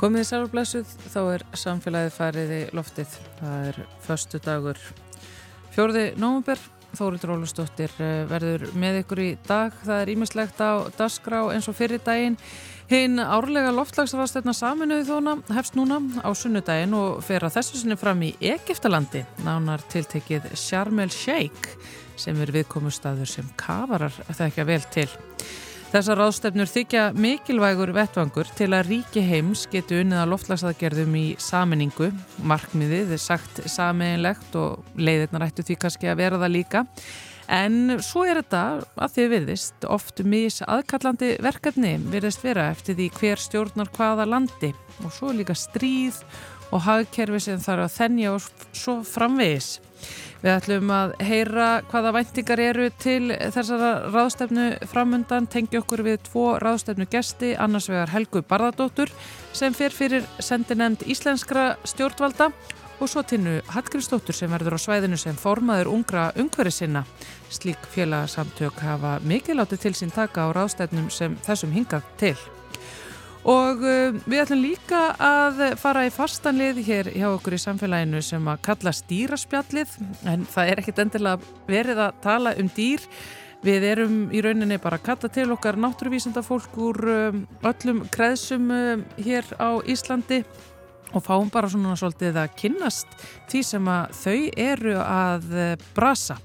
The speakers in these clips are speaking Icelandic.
Komið í sælublesuð, þá er samfélagið farið í loftið. Það er förstu dagur. Fjórði nógumber, Þóriður Ólustóttir eh, verður með ykkur í dag. Það er ímislegt á dasgrá eins og fyrir daginn. Hinn árlega loftlagsrafstöfna saminuði þóna hefst núna á sunnudaginn og fer að þessu sinni fram í Egiptalandi. Nánar tiltekið Sharm el Sheikh sem er viðkomustadur sem kafarar þekkja vel til. Þessar ráðstefnur þykja mikilvægur vettvangur til að ríki heims getu unnið að loftlagsaðgerðum í saminningu. Markmiðið er sagt saminlegt og leiðirnar ættu því kannski að vera það líka. En svo er þetta að því viðist oft mis aðkallandi verkefni virðist vera eftir því hver stjórnar hvaða landi og svo líka stríð og hagkerfi sem þarf að þennja og svo framvegis. Við ætlum að heyra hvaða væntingar eru til þessara ráðstefnu framundan, tengi okkur við tvo ráðstefnu gesti, annars vegar Helgu Barðardóttur sem fer fyrir sendinemnd íslenskra stjórnvalda og svo tinnu Hallgrímsdóttur sem verður á svæðinu sem formaður ungra ungveri sinna. Slík félagsamtök hafa mikið látið til sín taka á ráðstefnum sem þessum hingað til. Og uh, við ætlum líka að fara í fastanlið hér hjá okkur í samfélaginu sem að kalla stýraspjallið en það er ekkit endilega verið að tala um dýr. Við erum í rauninni bara að kalla til okkar náttúruvísenda fólk úr um, öllum kreðsum um, hér á Íslandi og fáum bara svona svolítið að kynnast því sem að þau eru að brasa.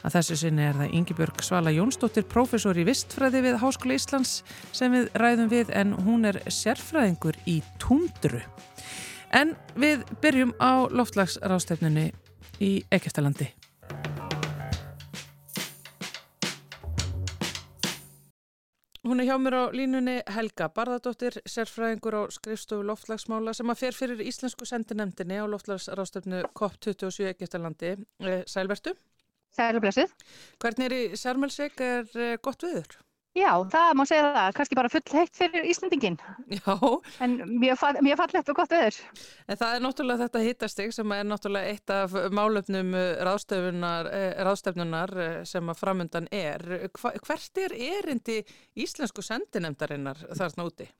Að þessu sinni er það Yngibjörg Svala Jónsdóttir, profesor í vistfræði við Háskóla Íslands sem við ræðum við en hún er sérfræðingur í tundru. En við byrjum á loftlagsrástefnunni í Ekkertalandi. Hún er hjá mér á línunni Helga Barðardóttir, sérfræðingur á skrifstofu loftlagsmála sem að fer fyrir Íslensku sendinemdini á loftlagsrástefnu COP27 Ekkertalandi. Eh, Sælvertu? Sælublessið. Hvernig er í Sjarmelsveik er eh, gott viður? Já, það má segja það. Kannski bara full heitt fyrir Íslandingin. Já. En mjög, mjög fallegt og gott viður. En það er náttúrulega þetta hittastig sem er náttúrulega eitt af málöfnum eh, ráðstefnunar eh, sem að framundan er. Hvert er erindi íslensku sendinemdarinnar þarna úti?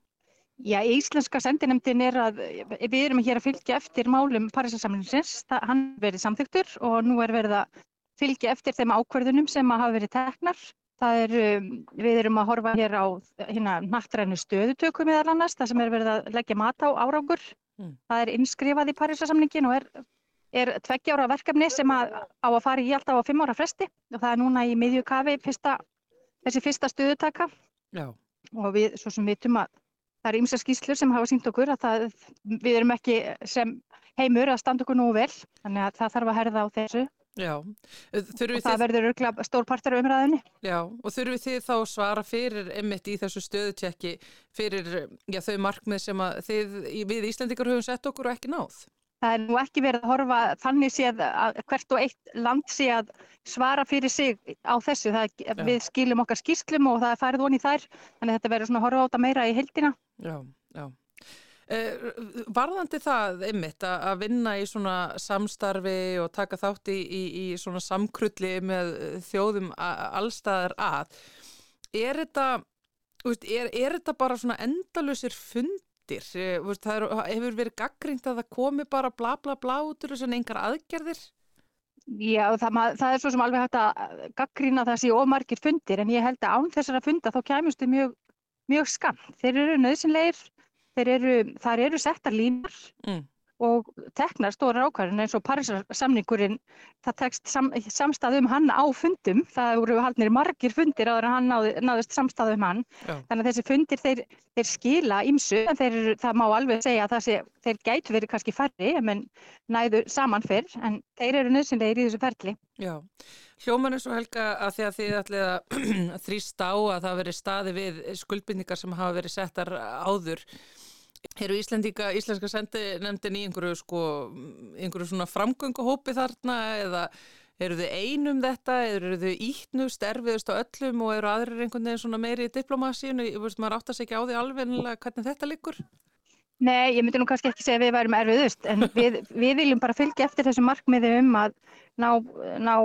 Já, íslenska sendinemdin er að við erum hér að fylgja eftir málum Parísasamlingsins. Hann verið samþygtur og nú er verið að fylgja eftir þeim ákverðunum sem að hafa verið teknar. Er, um, við erum að horfa hér á hérna nattrænu stöðutöku meðal annars, það sem er verið að leggja mat á árangur. Mm. Það er innskrifað í Parísasamningin og er, er tveggjára verkefni sem að, á að fara í alltaf á fimm ára fresti og það er núna í miðju kafi fyrsta, þessi fyrsta stöðutaka Já. og við svo sem vitum að það eru ymsa skýslur sem hafa sínt okkur að það, við erum ekki sem heimur að standa okkur nú vel, þannig að það þarf að herða á þessu. Já, þurfum og það þið... verður örgla stór partur af umræðinni. Já, og þurfum þið þá svara fyrir emitt í þessu stöðutjekki fyrir já, þau markmið sem þið við Íslandikar höfum sett okkur og ekki náð? Það er nú ekki verið að horfa þannig séð að hvert og eitt land sé að svara fyrir sig á þessu. Það, við skilum okkar skýrslum og það er færið von í þær, þannig að þetta verður svona að horfa á þetta meira í heldina. Já, já. Eh, varðandi það einmitt að vinna í svona samstarfi og taka þátt í, í, í svona samkrulli með þjóðum allstaðar að er þetta, er, er þetta bara svona endalusir fundir? Eh, það er, hefur verið gaggringt að það komi bara bla bla bla út úr þessu en engar aðgerðir? Já, það, það er svo sem alveg hægt að gaggrína sé ómargir fundir en ég held að án þessara funda þá kemurstu mjög, mjög skam. Þeir eru nöðsynleir eru, þar eru settar línar mm. Og teknar stóra ákvarðin eins og Parísarsamningurinn, það tekst sam, samstað um hann á fundum, það voru haldnir margir fundir áður en hann náð, náðist samstað um hann, Já. þannig að þessi fundir þeir, þeir skila ímsu, en þeir, það má alveg segja að sé, þeir gætu verið kannski færri, en næðu saman fyrr, en þeir eru nöðsynleir í þessu ferli. Já. Hljóman er svo helga að því að þið ætlið að þrýst á að það veri staði við skuldbindningar sem hafa verið settar áður. Eru Íslandíka, Íslenska sendinemndin í einhverju, sko, einhverju svona framgönguhópi þarna eða eru þið einum þetta, eru þið ítnust, erfiðust á öllum og eru aðrir einhvern veginn svona meiri í diplomasínu, ég veist maður áttast ekki á því alveg hvernig þetta liggur? Nei, ég myndi nú kannski ekki segja að við værum erfiðust en við, við viljum bara fylgja eftir þessu markmiði um að ná, ná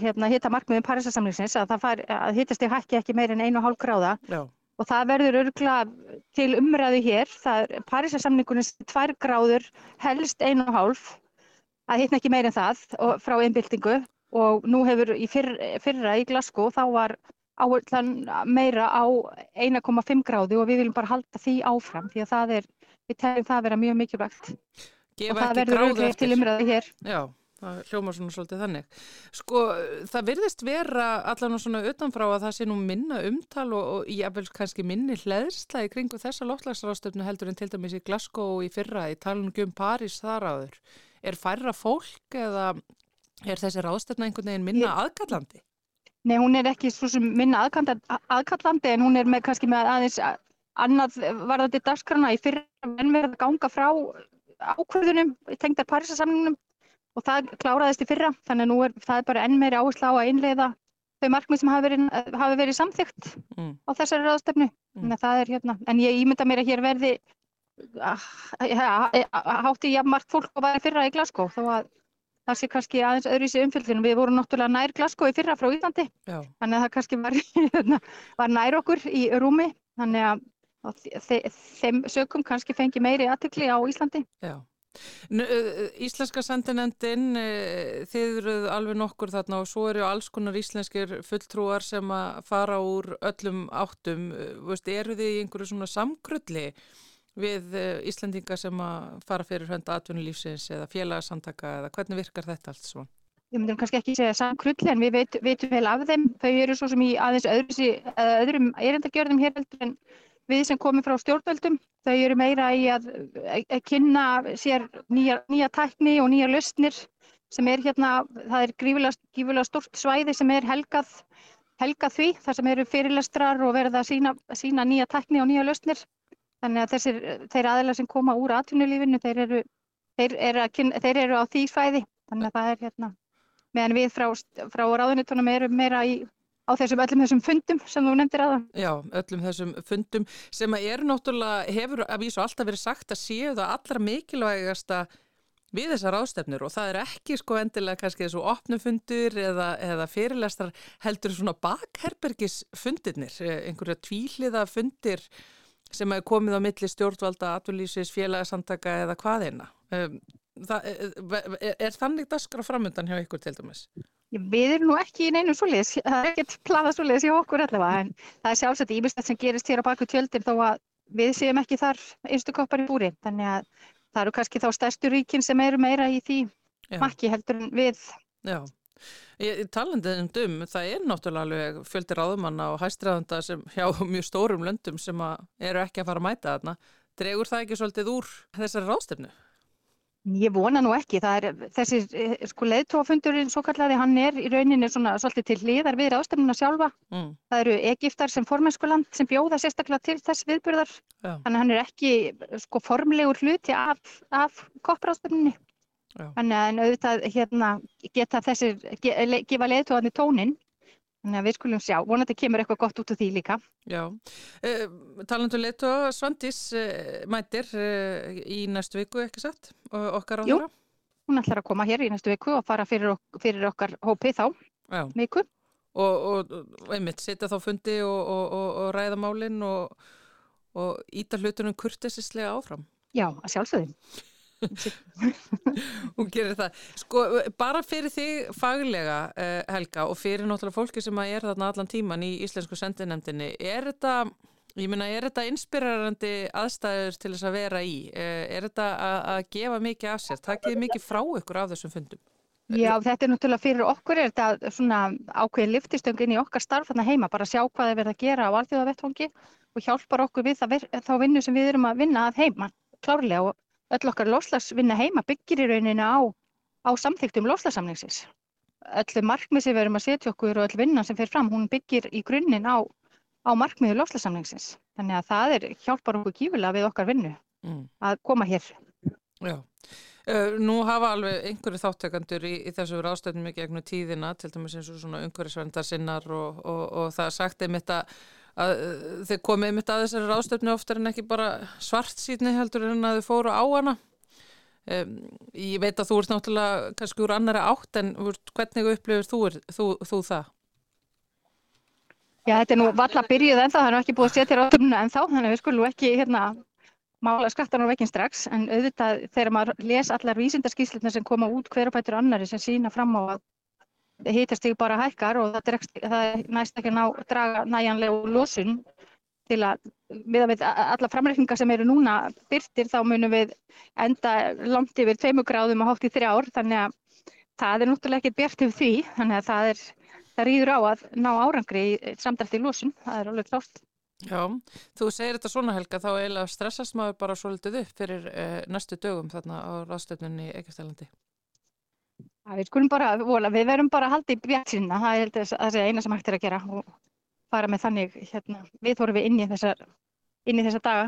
hérna, hitta markmiðum Parísasamlingsins að, að hittast í hækki ekki meir en einu og hálf gráða. Já og það verður örgulega til umræðu hér. Það er Parísasamningunins tvær gráður helst einu og hálf. Að hitna ekki meir en það frá einbildingu og nú hefur í fyrr, fyrra í Glasgow þá var áherslan meira á 1,5 gráðu og við viljum bara halda því áfram því að það er, við teljum það að vera mjög mikilvægt. Gefa og það verður örgulega til umræðu hér. Já það hljómar svona svolítið þannig. Sko það virðist vera allan og svona utanfrá að það sé nú minna umtal og, og jáfnveils kannski minni hleðsla í kringu þessa loftlagsrástöfnu heldur en til dæmis í Glasgow og í fyrra í talungum París þar áður. Er færra fólk eða er þessi rástöfna einhvern veginn minna Ég... aðkallandi? Nei, hún er ekki svo sem minna aðkallandi en hún er með kannski með aðeins annað varðandi dagskrana í fyrra en verða ganga frá ákvörðunum tengdar Parísasamningunum og það kláraðist í fyrra þannig að nú er það er bara enn meiri áherslu á að innleiða þau markmið sem hafi verið, hafi verið samþygt mm. á þessari ráðstefnu mm. hérna, en ég ímynda mér að hér verði hátti ég margt fólk að vera fyrra í Glasgow þó að það sé kannski aðeins öðru í sig umfylginu við vorum náttúrulega nær Glasgow í fyrra frá Íslandi Já. þannig að það kannski var, hérna, var nær okkur í rúmi þannig að þeim sökum kannski fengi meiri aðtökli á Íslandi Já Íslenska sendinendin, þið eruð alveg nokkur þarna og svo eru alls konar íslenskir fulltrúar sem að fara úr öllum áttum. Veist, eru þið í einhverju svona samkrulli við Íslendinga sem að fara fyrir hönda atvinnulífsins eða félagsamtaka eða hvernig virkar þetta allt svona? Ég myndum kannski ekki segja samkrulli en við veit, veitum vel af þeim. Þau eru svo sem í aðeins öðrum, öðrum erindagjörðum hér heldur en við sem komum frá stjórnvöldum, þau eru meira í að, að kynna sér nýja, nýja tækni og nýja löstnir sem er hérna, það er gífulega stort svæði sem er helgað, helgað því, þar sem eru fyrirlestrar og verða að sína, sína nýja tækni og nýja löstnir. Þannig að þessir, þeir aðeila sem koma úr atvinnulífinu, þeir eru, þeir, eru kynna, þeir eru á því svæði. Þannig að það er hérna, meðan við frá, frá ráðunitunum erum meira í á þessum öllum þessum fundum sem þú nefndir aða. Já, öllum þessum fundum sem eru náttúrulega, hefur að vísu alltaf verið sagt að séu það allra mikilvægasta við þessar ástefnur og það er ekki sko endilega kannski þessu opnufundur eða, eða fyrirlestar heldur svona bakherbergisfundirnir, einhverja tvíliða fundir sem hefur komið á milli stjórnvalda, atvinnlýsis, félagsamtaka eða hvaðina. Um, er, er þannig daskra framöndan hjá ykkur til dæmis? Við erum nú ekki í neinum svoleiðis, það er ekkert planað svoleiðis hjá okkur allavega en það er sjálfsagt ímestlega sem gerist hér á baku tjöldin þó að við séum ekki þar einstu koppar í búri þannig að það eru kannski þá stærstu ríkin sem eru meira í því Já. makki heldur en við. Já, talandi um dum, það er náttúrulega alveg fjöldir áðumanna og hæstræðanda sem hjá mjög stórum löndum sem eru ekki að fara að mæta þarna. Dregur það ekki svolítið úr þessari rástefnu? Ég vona nú ekki. Er, þessi eh, sko leðtófundurinn svo kalladi, hann er í rauninni svona svolítið til hliðar við ráðstefnuna sjálfa. Mm. Það eru Egiptar sem formennskuland sem bjóða sérstaklega til þess viðbyrðar. Ja. Þannig að hann er ekki sko formlegur hluti af, af koppráðstefnunni. Ja. Þannig að auðvitað hérna, geta þessir, gefa leðtóðan í tónin Þannig að við skulum sjá, vonandi kemur eitthvað gott út af því líka. Já, eh, talandu leitu að Svandís eh, mætir eh, í næstu viku, ekki satt, okkar á þeirra? Jú, hún ætlar að koma hér í næstu viku og fara fyrir, ok fyrir okkar hópi þá, viku. Og, og, einmitt, setja þá fundi og, og ræða málinn og íta hlutunum kurtisislega áfram. Já, að sjálfsögðum. hún gerir það. Sko bara fyrir þig faglega uh, Helga og fyrir náttúrulega fólki sem er þarna allan tíman í Íslensku sendinemdini er þetta, ég minna, er þetta inspirerandi aðstæður til þess að vera í? Uh, er þetta að gefa mikið af sér, takkið mikið frá ykkur af þessum fundum? Já, þetta er náttúrulega fyrir okkur er þetta svona ákveðin liftistöngin í okkar starf þarna heima, bara sjá hvað er verið að gera á alþjóðavettfangi og hjálpar okkur við þá vinnu sem við erum að vinna að heima klárlega. Og öll okkar loslagsvinna heima byggir í rauninu á, á samþyktum loslasamningsins. Öllu markmið sem við erum að setja okkur og öll vinna sem fer fram, hún byggir í grunninn á, á markmiðu loslasamningsins. Þannig að það er hjálpar okkur kífilega við okkar vinnu mm. að koma hér. Já. Uh, nú hafa alveg einhverju þáttekandur í, í þessu ráðstöðnum í gegnum tíðina, til dæmis eins og svona umhverjusverndarsinnar og, og, og það sagt einmitt að að uh, þeir komið mitt að þessari ráðstöfnu oftar en ekki bara svart síðni heldur en að þau fóru á hana um, ég veit að þú ert náttúrulega kannski úr annara átt en hvernig upplifir þú, þú, þú það? Já, þetta er nú valla byrjuð ennþá, það er ekki búið að setja ráðumna ennþá, þannig að við skulum ekki hérna mála skattan á vekkin strax, en auðvitað þegar maður les allar vísindarskíslutna sem koma út hver og bætur annari sem sína fram á að hitastík bara hækkar og það, dregst, það næst ekki að ná, draga næjanlegu losun til að við að alla framreikningar sem eru núna byrtir þá munum við enda langt yfir tveimu gráðum og hátt í þrjá ár, þannig að það er náttúrulega ekki bjart yfir því, þannig að það er það rýður á að ná árangri í samdæfti í lósun, það er alveg klárt. Já, þú segir þetta svona Helga, þá eiginlega stressast maður bara svolítið upp fyrir eh, næstu dögum þarna á ráðstöfnunni í Eikastælandi. Við skulum bara, við verum bara að halda í bjartsinna, það er það eina sem hægt er að gera og fara með þannig, hérna, við þórum við inn í þessa, inn í þessa daga.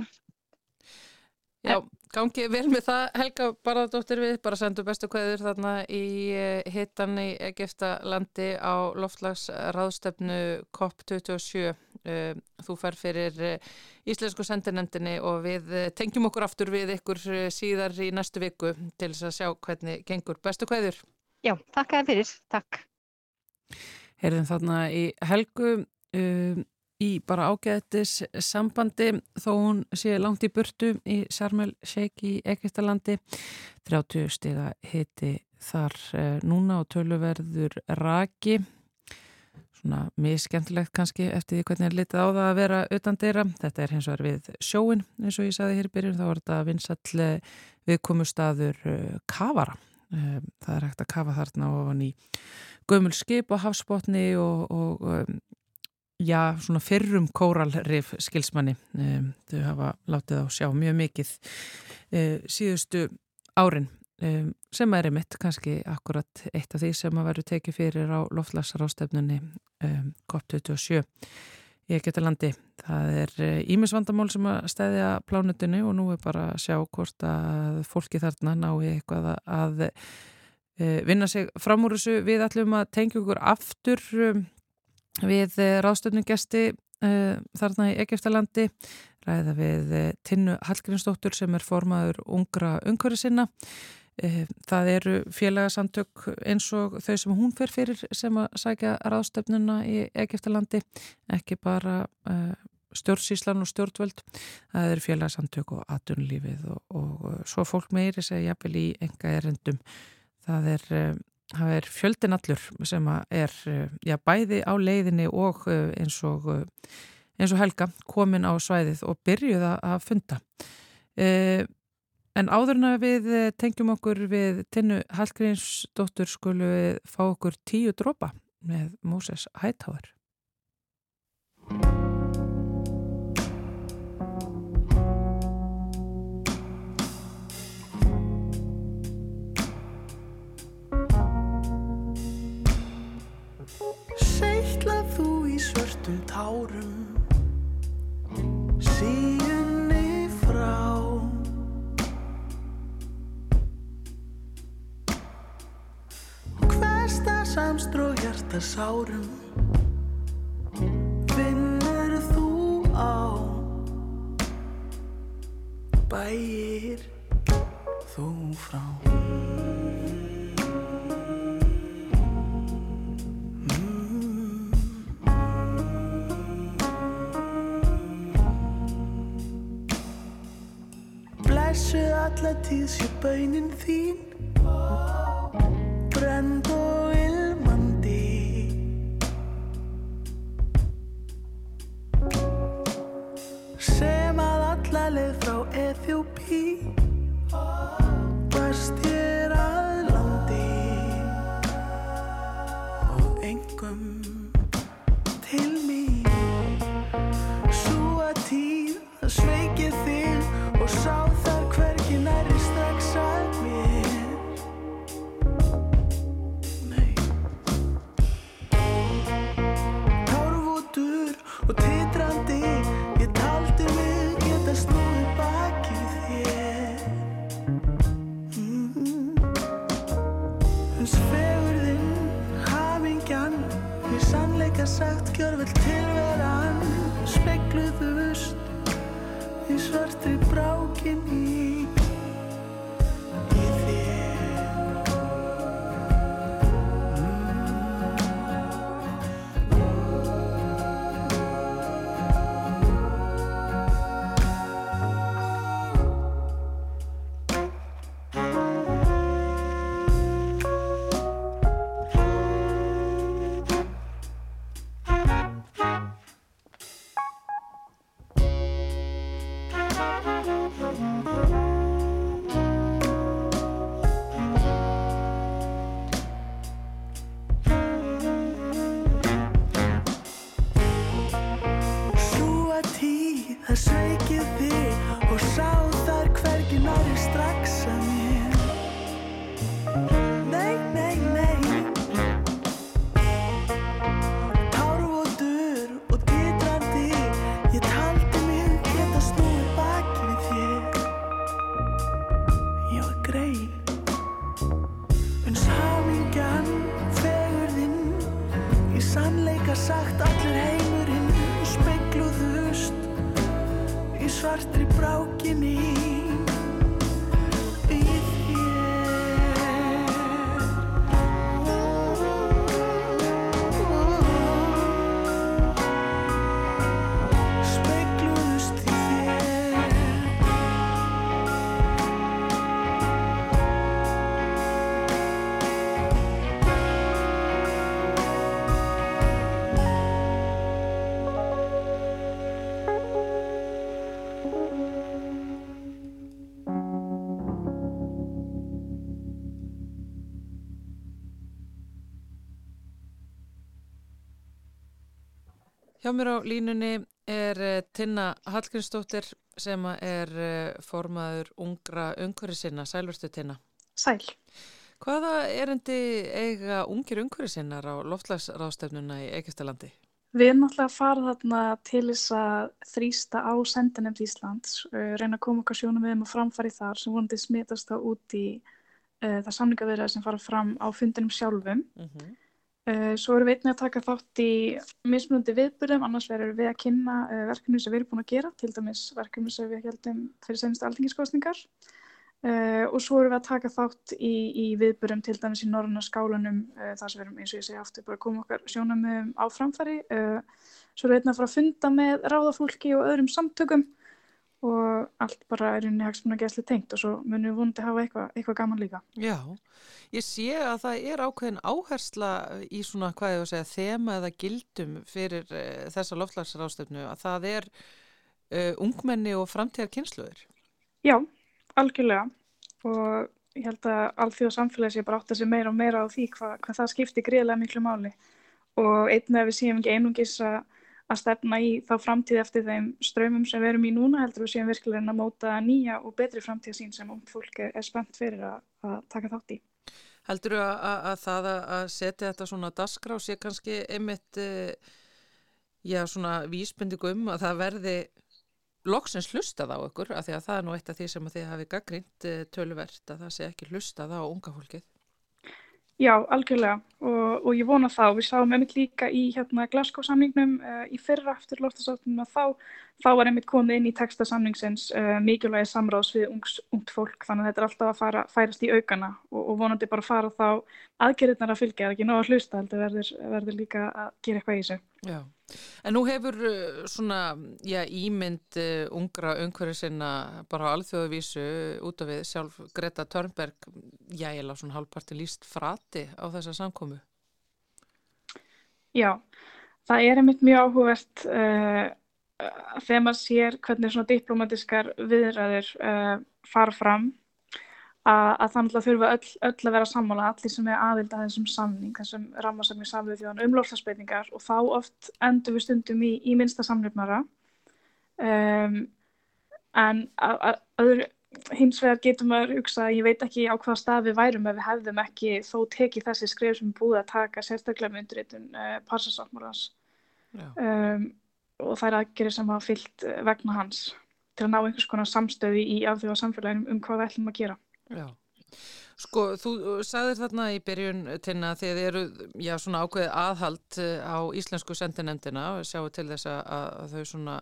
Já, Gangi vel með það, Helga Barðardóttir við, bara sendu bestu kveður þarna í eh, hittan í Egiptalandi á loftlagsraðstefnu COP27. Eh, þú fær fyrir eh, Íslensku sendinemdini og við tengjum okkur aftur við ykkur síðar í næstu viku til þess að sjá hvernig gengur. Bestu kveður. Já, takk að fyrir. Takk. Herðin þarna í Helgu. Um, í bara ágæðtis sambandi þó hún sé langt í burtu í Sarmel Sheikh í Egiptalandi 30 stiga hiti þar eh, núna og töluverður raki svona miskendilegt kannski eftir því hvernig er litið á það að vera utan dýra þetta er hins vegar við sjóin eins og ég saði hér í byrjun þá er þetta vinsall viðkomustadur eh, kavara eh, það er hægt að kafa þarna ofan í gömul skip og hafsbótni og, og já, svona fyrrum kóralrif skilsmanni. Þau hafa látið á sjá mjög mikið um, síðustu árin sem er einmitt kannski akkurat eitt af því sem að veru tekið fyrir á loftlagsrástefnunni COP27 í Egetalandi það er ímisvandamál sem að stæðja plánutinu og nú er bara að sjá hvort að fólki þarna ná eitthvað að vinna sig fram úr þessu. Við ætlum að tengja okkur aftur við eh, ráðstöfnugesti eh, þarna í Egeftalandi ræða við Tinnu Hallgrímsdóttur sem er formaður ungra umhverju sinna uh, það eru félagasamtök eins og þau sem hún fer fyrir sem að sækja ráðstöfnuna í Egeftalandi ekki bara stjórnsíslan og stjórnvöld það eru félagsamtök og atunlífið og, og svo fólk meiri segja jafnvel í enga erendum það er það er fjöldin allur sem er eh, já, bæði á leiðinni og eh, eins og, eh, eins og Helga komin á svæðið og byrjuð að funda. En áðurna við tengjum okkur við Tinnu Hallgrímsdóttur skulu við fá okkur tíu dropa með Móses Hættáður. svörtum tárum síunni samstró hjarta sárum vinnur þú á bæir þú frá? Blessuð alla tíð sé baunin þín. Brend brákin í Hjá mér á línunni er eh, Tinna Hallgrímsdóttir sem er eh, formaður ungra umhverfi sinna, sælverstu Tinna. Sæl. Hvaða erendi eiga ungir umhverfi sinnar á loftlagsráðstefnuna í Eikistalandi? Við erum náttúrulega að fara þarna til þess að þrýsta á sendinemnd Íslands, uh, reyna að koma okkar sjónum við um að framfari þar sem vonandi smitast þá út í uh, það samningavirðar sem fara fram á fundinum sjálfum. Mm -hmm. Uh, svo erum við einnig að taka þátt í mismunandi viðburðum, annars verður við að kynna uh, verkefni sem við erum búin að gera, til dæmis verkefni sem við heldum fyrir senstu alþingiskostningar. Uh, og svo erum við að taka þátt í, í viðburðum til dæmis í norðuna skálanum, þar sem við erum eins og ég segi aftur bara að koma okkar sjónamöðum á framfæri. Svo erum við einnig að fara að funda með ráðafólki og öðrum samtökum og allt bara er unni hagsmunna gæsli tengt og svo munum við vonandi hafa eitthvað eitthva gaman líka. Já, ég sé að það er ákveðin áhersla í svona, hvað ég var að segja, þema eða gildum fyrir uh, þessa loftlagsráðstefnu að það er uh, ungmenni og framtíðar kynsluður. Já, algjörlega og ég held að alþjóða samfélagi sé bara átt að sé meira og meira á því hvað, hvað það skiptir greiðlega miklu máli og einnig að við séum ekki einungis að, að stefna í þá framtíð eftir þeim ströymum sem við erum í núna heldur við séum virkilega að móta nýja og betri framtíð sín sem fólk er, spennt fyrir að, að taka þátt í. Heldur þú að, að, að það að setja þetta svona dasgrá sé kannski einmitt, uh, já svona vísbendingu um að það verði loksins hlustað á ykkur af því að það er nú eitt af því sem að þið hafi gaggrínt uh, töluvert að það sé ekki hlustað á unga fólkið. Já, algjörlega. Og, og ég vona það. Og við sáum einmitt líka í hérna Glasgow samningnum uh, í fyrra eftir loftasáttunum að þá, þá var einmitt komið inn í texta samningsins uh, mikilvægi samráðs við ungs, ungt fólk. Þannig að þetta er alltaf að fara, færast í aukana. Og, og vonandi bara fara þá aðgerðirnar að fylgja, það er ekki nóg að hlusta heldur verður, verður líka að gera eitthvað í þessu. Já, en nú hefur uh, svona, já, ímynd uh, ungra umhverju sinna bara á alþjóðavísu út af við sjálf Greta Törnberg, já, ég lág svona halvparti líst frati á þessa samkomu. Já, það er einmitt mjög áhugavert uh, þegar maður sér hvernig svona diplomatiskar viðræður uh, fara fram að, að þannig að þurfa öll, öll að vera sammála, allir sem er aðild að þessum samning, þessum rammarsamning samvið þjóðan um lofslagsbreytingar og þá oft endur við stundum í, í minnsta samnefnara. Um, en að, að, öðru, hins vegar getur maður hugsað, ég veit ekki á hvaða stað við værum ef við hefðum ekki þó tekið þessi skrif sem búið að taka sérstaklega með undirritun uh, parsasáttmálans um, og það er aðgerið sem hafa fyllt vegna hans til að ná einhvers konar samstöði í alþjóða samfélaginu um hvað við ætlum að gera. Já. Sko, þú sagðir þarna í byrjun tinna þegar þið eru, já, svona ákveðið aðhald á íslensku sendinemdina sjáu til þess að, þau svona,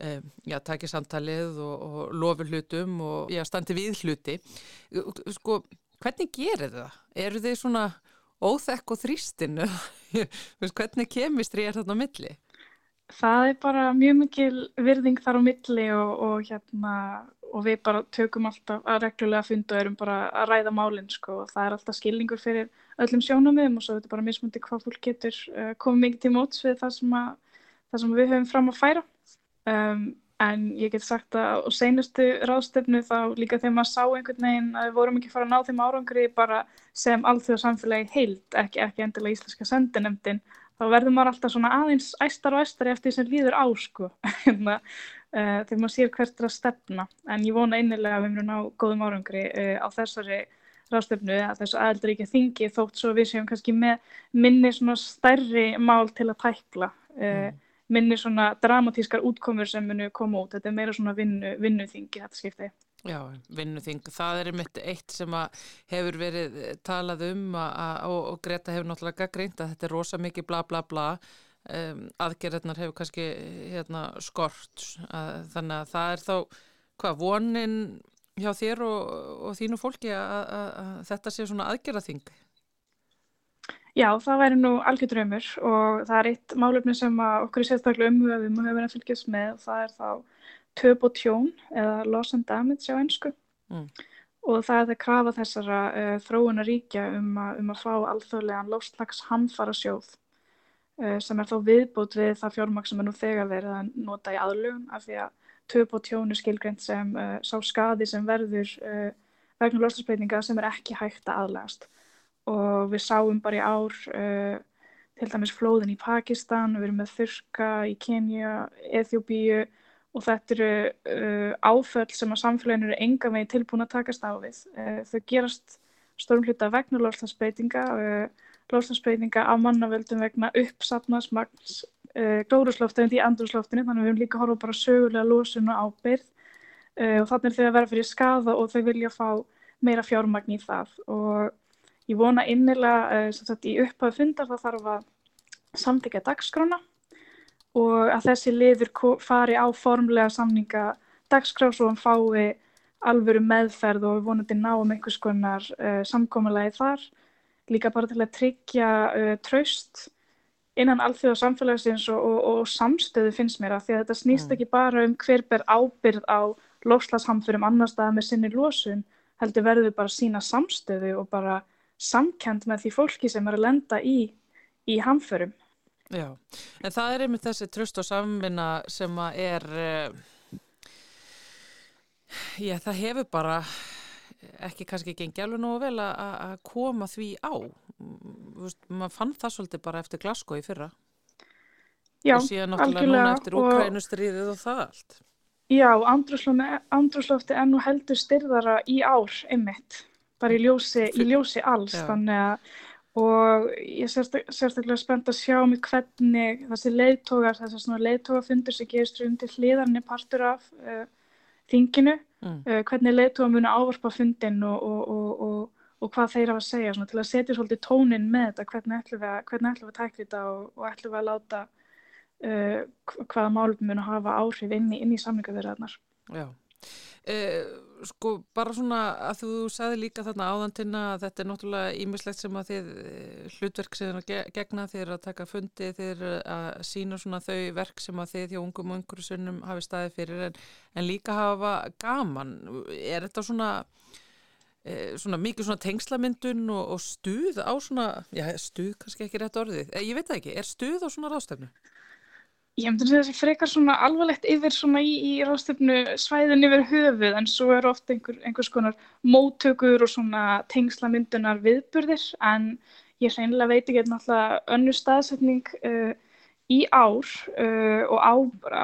e, já, taki samtalið og, og lofi hlutum og, já, standi við hluti. Sko, hvernig gerir það? Eru þið svona óþekk og þrýstinu? hvernig kemistri er þarna milli? Það er bara mjög mikil virðing þar á milli og, og hérna og við bara tökum alltaf að reglulega funda og erum bara að ræða málinn sko. Og það er alltaf skilningur fyrir öllum sjónumum og svo er þetta bara mismundi hvað fólk getur uh, komið mikið til móts við það sem, að, það sem við höfum fram að færa. Um, en ég get sagt að á seinustu ráðstefnu þá líka þegar maður sá einhvern veginn að við vorum ekki fara að ná þeim árangri bara sem alþjóða samfélagi heilt, ekki, ekki endilega íslenska sendinemdin þá verður maður alltaf svona aðeins æstar og æstar eftir sem líður á sko. Hérna, uh, þegar maður sér hvert er að stefna. En ég vona einnilega að við myndum ná góðum árangri uh, á þessari ráðstefnu að þessu aðeldaríkja þingi þótt svo við séum kannski með minni svona stærri mál til að tækla uh, mm. minni svona dramatískar útkomur sem munu koma út. Þetta er meira svona vinnu, vinnuþingi þetta skipti Já, vinnuþing. Það er einmitt eitt sem hefur verið talað um að, og, og Greta hefur náttúrulega gaggreint að þetta er rosa mikið bla bla bla um, aðgerðarnar hefur kannski hérna, skort að, þannig að það er þá hvað, vonin hjá þér og, og þínu fólki að, að þetta sé svona aðgerðarþing? Já, það væri nú algjör draumur og það er eitt málefni sem okkur er sérstaklega umhugðum og hefur verið að fylgjast með og það er þá töp og tjón eða loss and damage á ennsku mm. og það er það krafa þessara uh, þróuna ríkja um, a, um að fá alþjóðlegan lofslags hamfara sjóð uh, sem er þá viðbútt við það fjármaks sem er nú þegar verið að nota í aðlugun af því að töp og tjón er skilgreynd sem uh, sá skadi sem verður vegna lofslagsbreytinga sem er ekki hægt að aðlegast og við sáum bara í ár til dæmis flóðin í Pakistan, við erum með þurka í Kenya, Eþjóbíu og þetta eru uh, áföll sem að samfélaginu eru enga veginn tilbúin að takast á við. Uh, þau gerast stórum hluta vegna lofslagsbreytinga, uh, lofslagsbreytinga af mannavöldum vegna uppsatnast magns uh, glórusloftegund í andrusloftinu, þannig að við höfum líka horfað bara sögulega losun og ábyrð uh, og þannig er þau að vera fyrir skaða og þau vilja fá meira fjármagn í það. Og ég vona innilega uh, í upphafðu fundar það þarf að samþykja dagskrána og að þessi liður fari á formlega samninga dagskraf svo hann fái alvöru meðferð og vonandi ná um einhvers konar uh, samkómalagi þar líka bara til að tryggja uh, traust innan alþjóða samfélagsins og, og, og samstöðu finnst mér að því að þetta snýst mm. ekki bara um hver ber ábyrð á lofslagshamfyrum annar staða með sinni losun heldur verður við bara sína samstöðu og bara samkend með því fólki sem er að lenda í, í hamförum Já, en það er einmitt þessi tröst og samvinna sem að er, uh, já það hefur bara ekki kannski gengið alveg nógu vel að koma því á. Maður fann það svolítið bara eftir Glasgow í fyrra. Já, og síðan náttúrulega núna eftir Ukrænustriðið og það allt. Já, andrúslofti er nú heldur styrðara í ár einmitt, bara í ljósi, í ljósi alls, Já. þannig að og ég er sérstaklega spennt að sjá mig hvernig þessi leiðtógar, þessar svona leiðtógafundur sem gerist undir hliðarni partur af uh, þinginu, mm. uh, hvernig leiðtóga muni ávarpa fundin og, og, og, og hvað þeir hafa að segja svona, til að setja svolítið tónin með þetta, hvernig ætlum við að, að tækla þetta og ætlum við að láta uh, hvaða málum muni hafa áhrif inn í, í samlingavirðarnar. Já. Sko bara svona að þú sagði líka þarna áðantina að þetta er náttúrulega ímislegt sem að þið eh, hlutverk sem þið gegna þið að taka fundi, þið að sína svona þau verk sem að þið hjá ungum og einhverju sunnum hafi staði fyrir en, en líka hafa gaman er þetta svona eh, svona mikið svona tengslamyndun og, og stuð á svona já stuð kannski ekki rétt orðið, eh, ég veit það ekki er stuð á svona ráðstöfnu? Ég hefndi að þessi frekar svona alvarlegt yfir svona í, í ráðstöfnu svæðin yfir höfuð en svo er ofta einhver, einhvers konar móttökur og svona tengslamyndunar viðburðir en ég reynilega veit ekki náttúrulega önnu staðsetning uh, í ár uh, og á,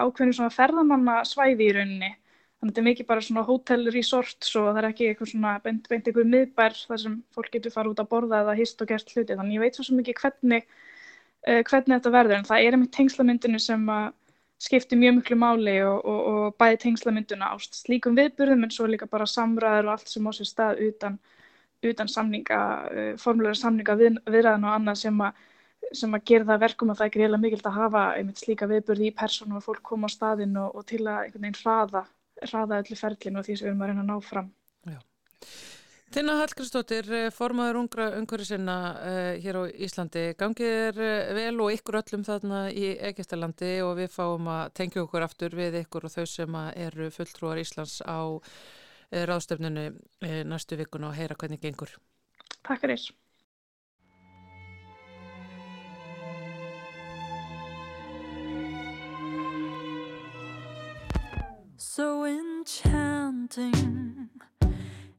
ákveðinu svona ferðamanna svæði í rauninni. Þannig að þetta er mikið bara svona hótel resort svo það er ekki eitthvað svona beint, beint einhver miðbær þar sem fólk getur fara út að borða eða hist og gert hluti þannig ég veit svo mikið hvernig uh, hvernig þetta verður en það er einmitt tengslamyndinu sem skiptir mjög miklu máli og, og, og bæði tengslamynduna á slíkum viðburðum en svo líka bara samræður og allt sem á sér stað utan, utan samninga, uh, formulega samninga við, viðræðan og annað sem að sem að gera það verkum að það er greiðilega mikilt að hafa einmitt slíka viðburði í persónu og fólk koma á staðin og, og til að einhvern veginn hraða, hraða öllu ferlinu og því sem við erum að reyna að ná fram. Já. Tina Hallgrímsdóttir, eh, formaður ungra umhverju sinna uh, hér á Íslandi. Gangið er uh, vel og ykkur öllum þarna í Egistalandi og við fáum að tengja okkur aftur við ykkur og þau sem eru fulltrúar Íslands á uh, ráðstöfnunu næstu vikun og heyra hvernig gengur. Takk fyrir. So enchanting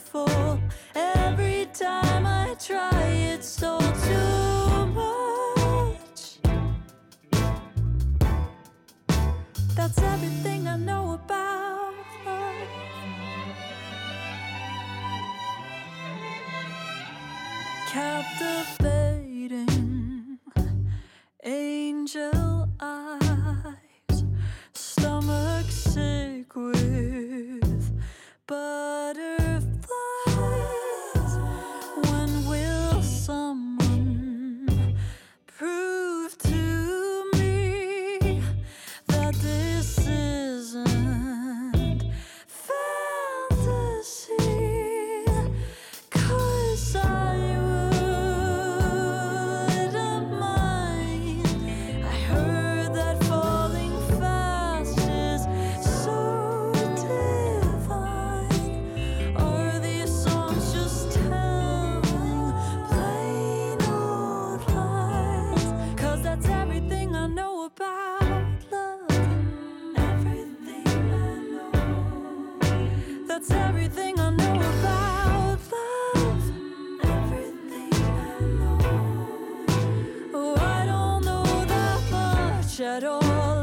For.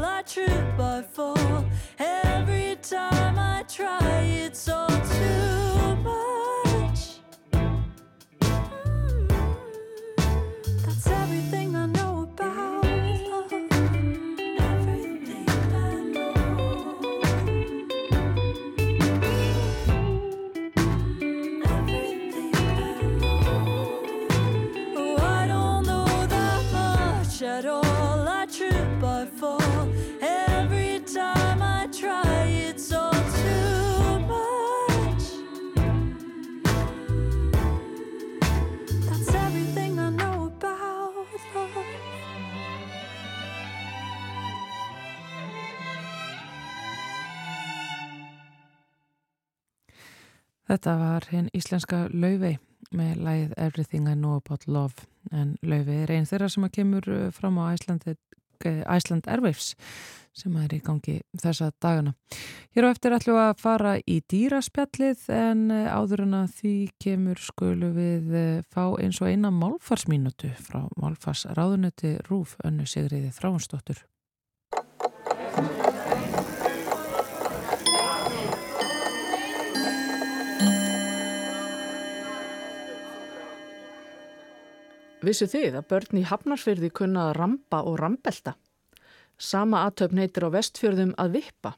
I trip, I fall. Every time I try, it's all too Þetta var hinn íslenska Laufey með lægið Everything I Know About Love en Laufey er einn þeirra sem að kemur uh, fram á Æslandi Æsland Airwaves sem er í gangi þessa dagana. Hér á eftir ætlum við að fara í dýraspjallið en uh, áður en að því kemur skulu við uh, fá eins og eina málfarsmínutu frá málfarsráðunetti Rúf önnu Sigriði Þráhansdóttur. Vissu þið að börn í Hafnarsfyrði kunna að rampa og rambelta? Sama aðtöfn heitir á vestfjörðum að vippa.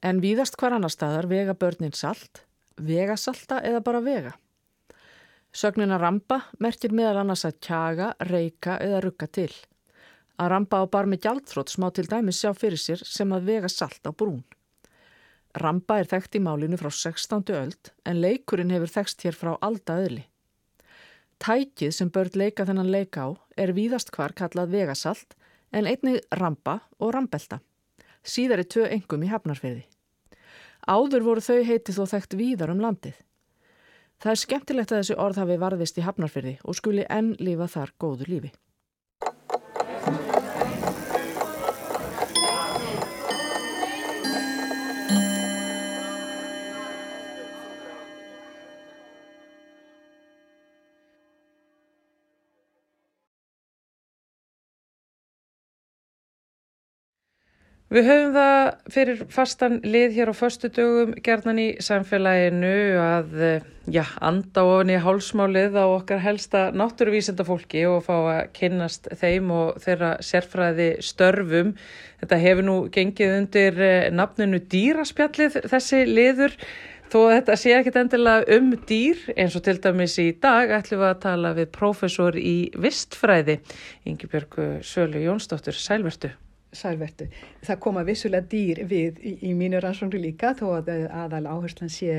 En víðast hvar annar staðar vega börnin salt, vega salta eða bara vega. Sögnin að rampa merkir meðal annars að kjaga, reyka eða rugga til. Að rampa á bar með gjaldþrótt smá til dæmis sjá fyrir sér sem að vega salt á brún. Rampa er þekkt í málinu frá 16. öld en leikurinn hefur þekst hér frá aldaöðli. Tækið sem börn leika þennan leika á er víðast hvar kallað vegasalt en einnig rampa og rambelta. Síðar er tvö engum í hafnarferði. Áður voru þau heitið þó þekkt víðar um landið. Það er skemmtilegt að þessi orð hafi varðist í hafnarferði og skuli enn lífa þar góðu lífi. Við höfum það fyrir fastan lið hér á föstu dögum gerðan í samfélaginu að já, anda ofan í hálsmálið á okkar helsta náttúruvísenda fólki og fá að kynnast þeim og þeirra sérfræði störfum. Þetta hefur nú gengið undir nafninu dýraspjallið þessi liður þó að þetta sé ekkit endilega um dýr eins og til dæmis í dag ætlum við að tala við prófessor í vistfræði Ingi Björgu Sölu Jónsdóttur Sælvertu. Sælvertu. Það koma vissulega dýr við í, í mínu rannsóknu líka þó að aðal áherslan sé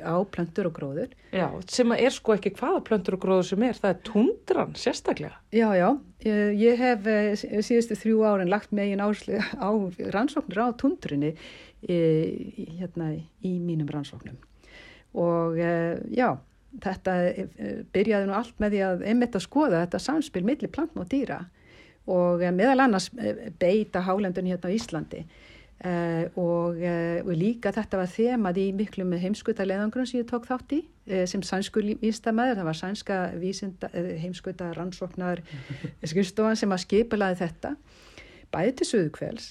á plöntur og gróður. Já, sem er sko ekki hvaða plöntur og gróður sem er, það er tundran sérstaklega. Já, já, ég, hef síðustu þrjú árin lagt megin áherslu á rannsóknur á tundrunni hérna í mínum rannsóknum. Og já, þetta byrjaði nú allt með því að einmitt að skoða þetta samspil millir plantn og dýra og meðal annars beita hálendun hérna á Íslandi. Uh, og, uh, og líka þetta var þemað í miklum heimskuta leðangrum sem ég tók þátt í uh, sem sænsku vístamæður, það var sænska vísinda, heimskuta rannsóknar skrifstofan sem að skipulaði þetta bæði til Suðukvæls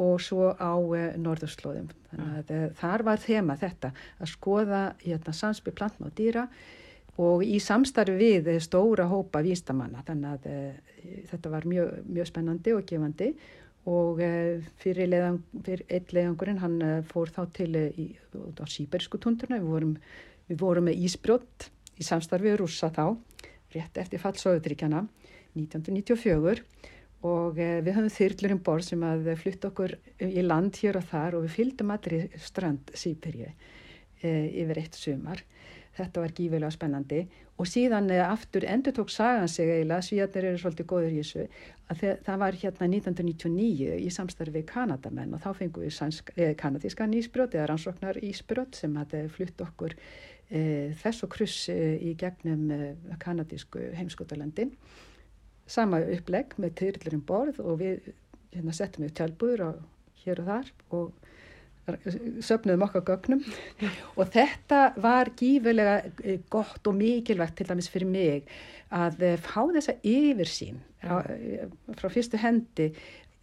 og svo á norðurslóðum. Þannig að þar var þema þetta að skoða hérna, samspil plantma og dýra og í samstarfi við stóra hópa vístamanna þannig að þetta var mjög, mjög spennandi og gefandi. Og eh, fyrir, leiðang, fyrir eitt leiðangurinn hann eh, fór þá til eh, í, á síbersku tundurna, við vorum, við vorum með Ísbrjótt í samstarfið rúsa þá, rétt eftir fallsóðutrykjana 1994 og við höfum þyrlur um borð sem að flutta okkur í land hér og þar og við fylgdum allir strand síperju yfir eitt sumar þetta var gífilega spennandi. Og síðan eh, aftur endur tók sagan sig eiginlega, svíjarnir eru svolítið góður í þessu, að það, var hérna 1999 í samstarfi Kanadamenn og þá fengum við sænsk, eh, kanadískan ísbrot eða rannsóknar ísbrot sem hafði flutt okkur eh, þess og kruss eh, í gegnum eh, kanadísku heimskotalandin sama upplegg með tyrlurum borð og við hérna, settum við tjálbúður hér og þar og söpnuðum okkar gögnum. Og þetta var gífurlega eh, gott og mikilvægt til dæmis fyrir mig að eh, fá þessa yfirsýn eh, frá fyrstu hendi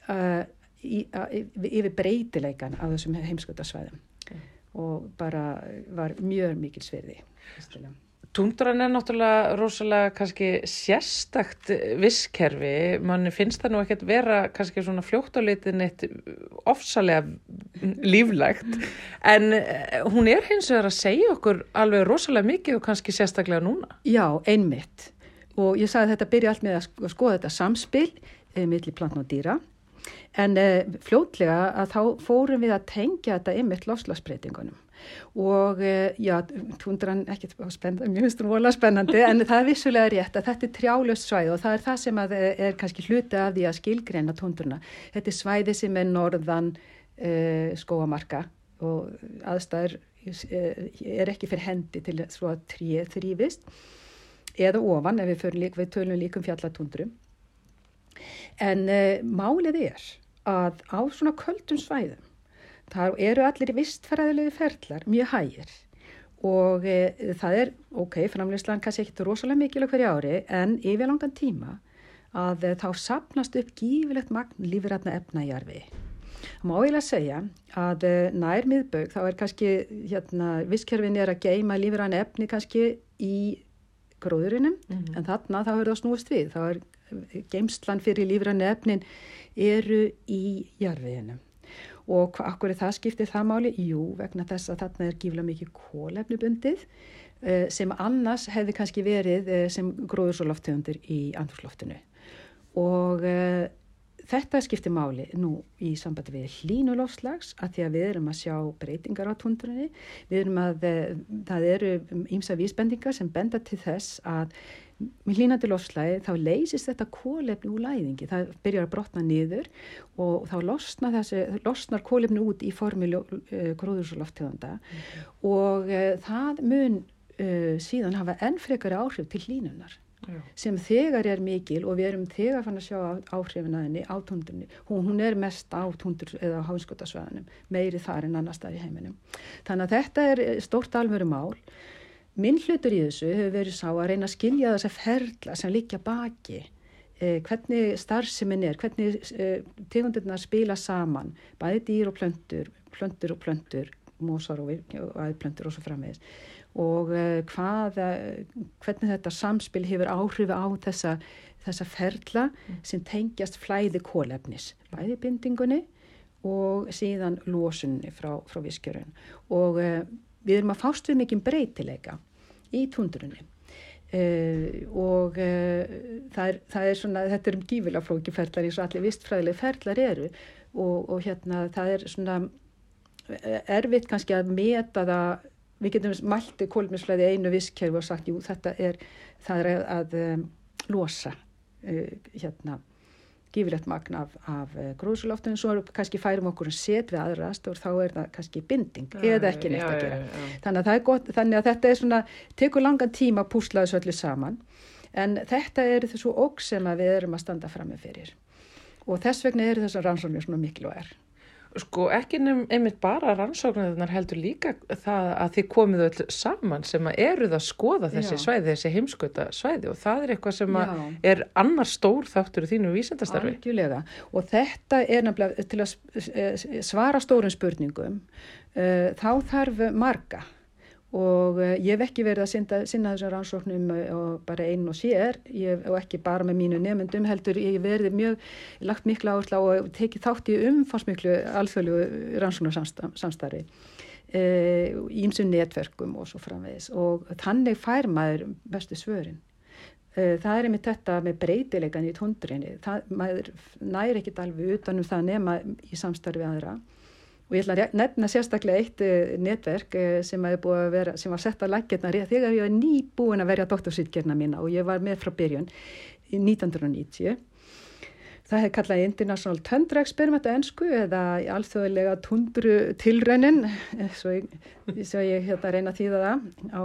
uh, í, uh, yfir breytileikan af þessum heimskutarsvæðum og bara var mjög mikil sverði. Tundran er náttúrulega rosalega kannski sérstakt visskerfi, mann finnst það nú ekkert vera kannski svona fljótt á litin eitt ofsalega líflegt, en eh, hún er hins vegar að segja okkur alveg rosalega mikið og kannski sérstaklega núna. Já, einmitt. Og ég sagði að þetta byrja allt með að skoða þetta samspil eh, millir plantn og dýra. En eh, fljótlega að þá fórum við að tengja þetta einmitt lofslagsbreytingunum og eh, já, tundran ekki spennandi, mjög stróla spennandi en það er vissulega rétt að þetta er trjálöst svæði og það er það sem eh, er kannski hluti af því að skilgreina tundruna. Þetta er svæði sem er norðan uh, skóamarka og aðstæður er ekki fyrir hendi til svo að tríð þrýfist eða ofan ef við, lík, við tölum líkum fjallatundrum. En uh, málið er að á svona köldum svæðum Það eru allir vistfæraðilegu ferlar mjög hægir og e, það er, ok, framleyslan kannski ekkit rosalega mikil okkur í ári en yfir langan tíma að e, þá sapnast upp gífilegt magn lífrætna efna í arfi. Það má eiginlega segja að e, nær miðbögg þá er kannski, hérna, visskerfin er að geima lífrætna efni kannski í gróðurinnum mm -hmm. en þarna þá er það snúist við, þá er e, geimslan fyrir lífrætna efnin eru í jarfiðinum og akkur er það skiptið það máli? Jú, vegna þess að þarna er gífla mikið kólefnubundið eh, sem annars hefði kannski verið eh, sem gróðursoloftegundir í andurslóftinu og uh, þetta skiptir máli nú í sambandi við hlínulofslags að því að við erum að sjá breytingar á tundrunni, við erum að það eru ímsa vísbendingar sem benda til þess að með hlínandi lofslæði þá leysist þetta kólefni úr læðingi, það byrjar að brotna niður og þá losna þessi, losnar kólefni út í formi uh, gróðursloftegunda mm. og uh, það mun uh, síðan hafa enn frekari áhrif til hlínunar Já. sem þegar er mikil og við erum þegar fann að sjá áhrifin að henni á tundurni, hún, hún er mest á tundur eða á háinskotasvæðanum, meiri þar en annar stað í heiminum. Þannig að þetta er stórt alvöru mál Minn hlutur í þessu hefur verið sá að reyna að skilja þess að ferla sem líkja baki, eh, hvernig starfseminn er, hvernig eh, tegundirna spila saman, bæði dýr og plöntur, plöntur og plöntur, mósar og aðplöntur og svo framvegis og eh, hvað, hvernig þetta samspil hefur áhrif á þessa, þessa ferla mm. sem tengjast flæði kólefnis, bæði bindingunni og síðan lósunni frá, frá viskjörun og eh, við erum að fást við mikið breytileika í tundrunni. Uh, og uh, það, er, það er svona, þetta er um gífilega flóki ferlar eins og allir vistfræðileg ferlar eru. Og, og hérna það er svona eh, erfitt kannski að meta það. Við getum mælti kólminsflæði einu visskerfi og sagt jú þetta er það er að, að um, losa uh, hérna gífilegt magn af, af eh, gróðsloftinu svo kannski færum okkur að set við aðra aðstór þá er það kannski binding ja, eða ekki neitt ja, að gera. ja, þannig, að gott, þannig að þetta er svona tekur langan tíma að púsla þessu öllu saman. En þetta er þessu óg sem við erum að standa fram með fyrir. Og þess vegna eru þessar rannsóknir svona mikilvægar. Sko ekki nefn einmitt bara rannsóknarnar heldur líka það að þið komið öll saman sem að eruð að skoða þessi Já. svæði, þessi heimskauta svæði og það er eitthvað sem að Já. er annar stór þáttur í þínu vísendastarfi. Algjörlega og þetta er nefnilega til að svara stórum spurningum uh, þá þarf marga og uh, ég hef ekki verið að sinna, sinna þessum rannsóknum og bara einn og sér ég, og ekki bara með mínu nefndum heldur ég verið mjög lagt mikla áherslu á og tekið þátt í umfansmiklu alþjóðlu rannsóknarsamstarfi ímsum netverkum og svo framvegis og þannig fær maður bestu svörin Eh, Það er einmitt þetta með breytileikan í tóndrinni. Það, maður næri ekkit alveg utanum það nema í samstarfi aðra. Og ég ætla að nefna sérstaklega eitt uh, netverk uh, sem, er vera, sem var sett að laggirna þegar ég var nýbúin að verja doktorsýtgerna mína og ég var með frá byrjun í 1990. Það hefði kallað International Tundra Experiment á ennsku eða í alþjóðlega tundru tilraunin, eh, svo ég, svo ég hérna reyna að þýða það á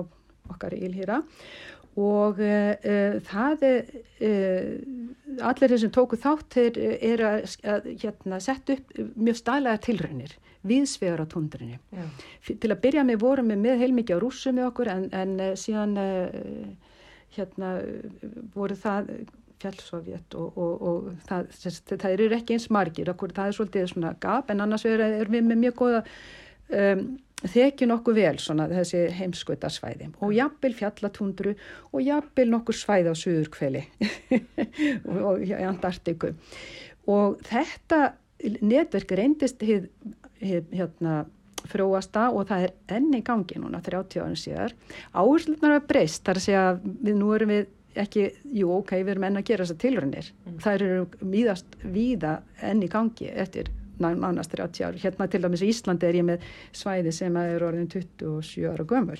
okkar ílhýra og uh, uh, það er uh, allir þeir sem tóku þátt þeir eru að, að hérna, setja upp mjög stælega tilraunir viðsvegar á tundrinni. Já. Til að byrja með vorum við með heilmikið á rússum með okkur en, en uh, síðan uh, hérna voru það fjallsovjet og, og, og það, þess, það eru ekki eins margir, okkur, það er svolítið svona gap en annars erum er við með mjög góða um, þekju nokkuð vel svona þessi heimskautasvæði og jafnvel fjallatundru og jafnvel nokkur svæði á suðurkveli og, í Antartiku og þetta netverk reyndist hérna frjóasta og það er enn í gangi núna 30 árum síðar. Áherslunar er breyst, þar að segja við nú erum við ekki, jú ok, við erum enn að gera þessar tilrunir. Það eru míðast víða enn í gangi eftir ná- nánast 30 ár. Hérna til dæmis í Íslandi er ég með svæði sem er orðin 27 ára gömul.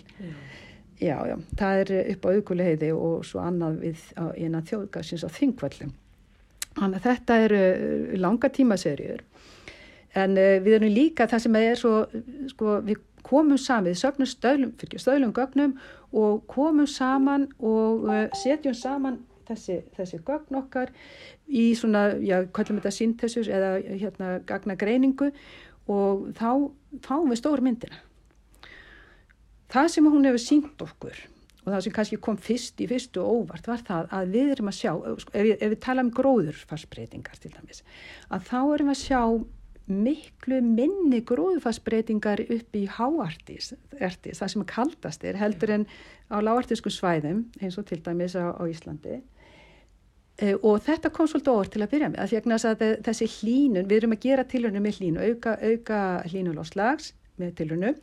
Já, já, það er upp á aukuleiði og svo annað við á, innan þjóðgarsins á þingvallum. Þannig að þetta eru langa tímaserjur. En uh, við erum líka það sem er svo, sko, við komum saman, við sögnum stöðlum, fyrir stöðlum gögnum og komum saman og uh, setjum saman þessi, þessi gögn okkar í svona, já, kallum þetta síntessus eða hérna gagna greiningu og þá fáum við stór myndina. Það sem hún hefur sínt okkur og það sem kannski kom fyrst í fyrstu og óvart var það að við erum að sjá, ef við, ef við tala um gróðurfarsbreytingar til dæmis, að þá erum að sjá miklu minni gróðurfarsbreytingar upp í háartis, ertis, það sem kaldast er heldur en á láartisku svæðum eins og til dæmis á, á Íslandi. Eh, Og þetta kom svolítið óvart til að byrja með, að því að þe- þessi hlínun, við erum að gera tilhörnu með hlínu, auka, auka hlínulóslags með tilhörnu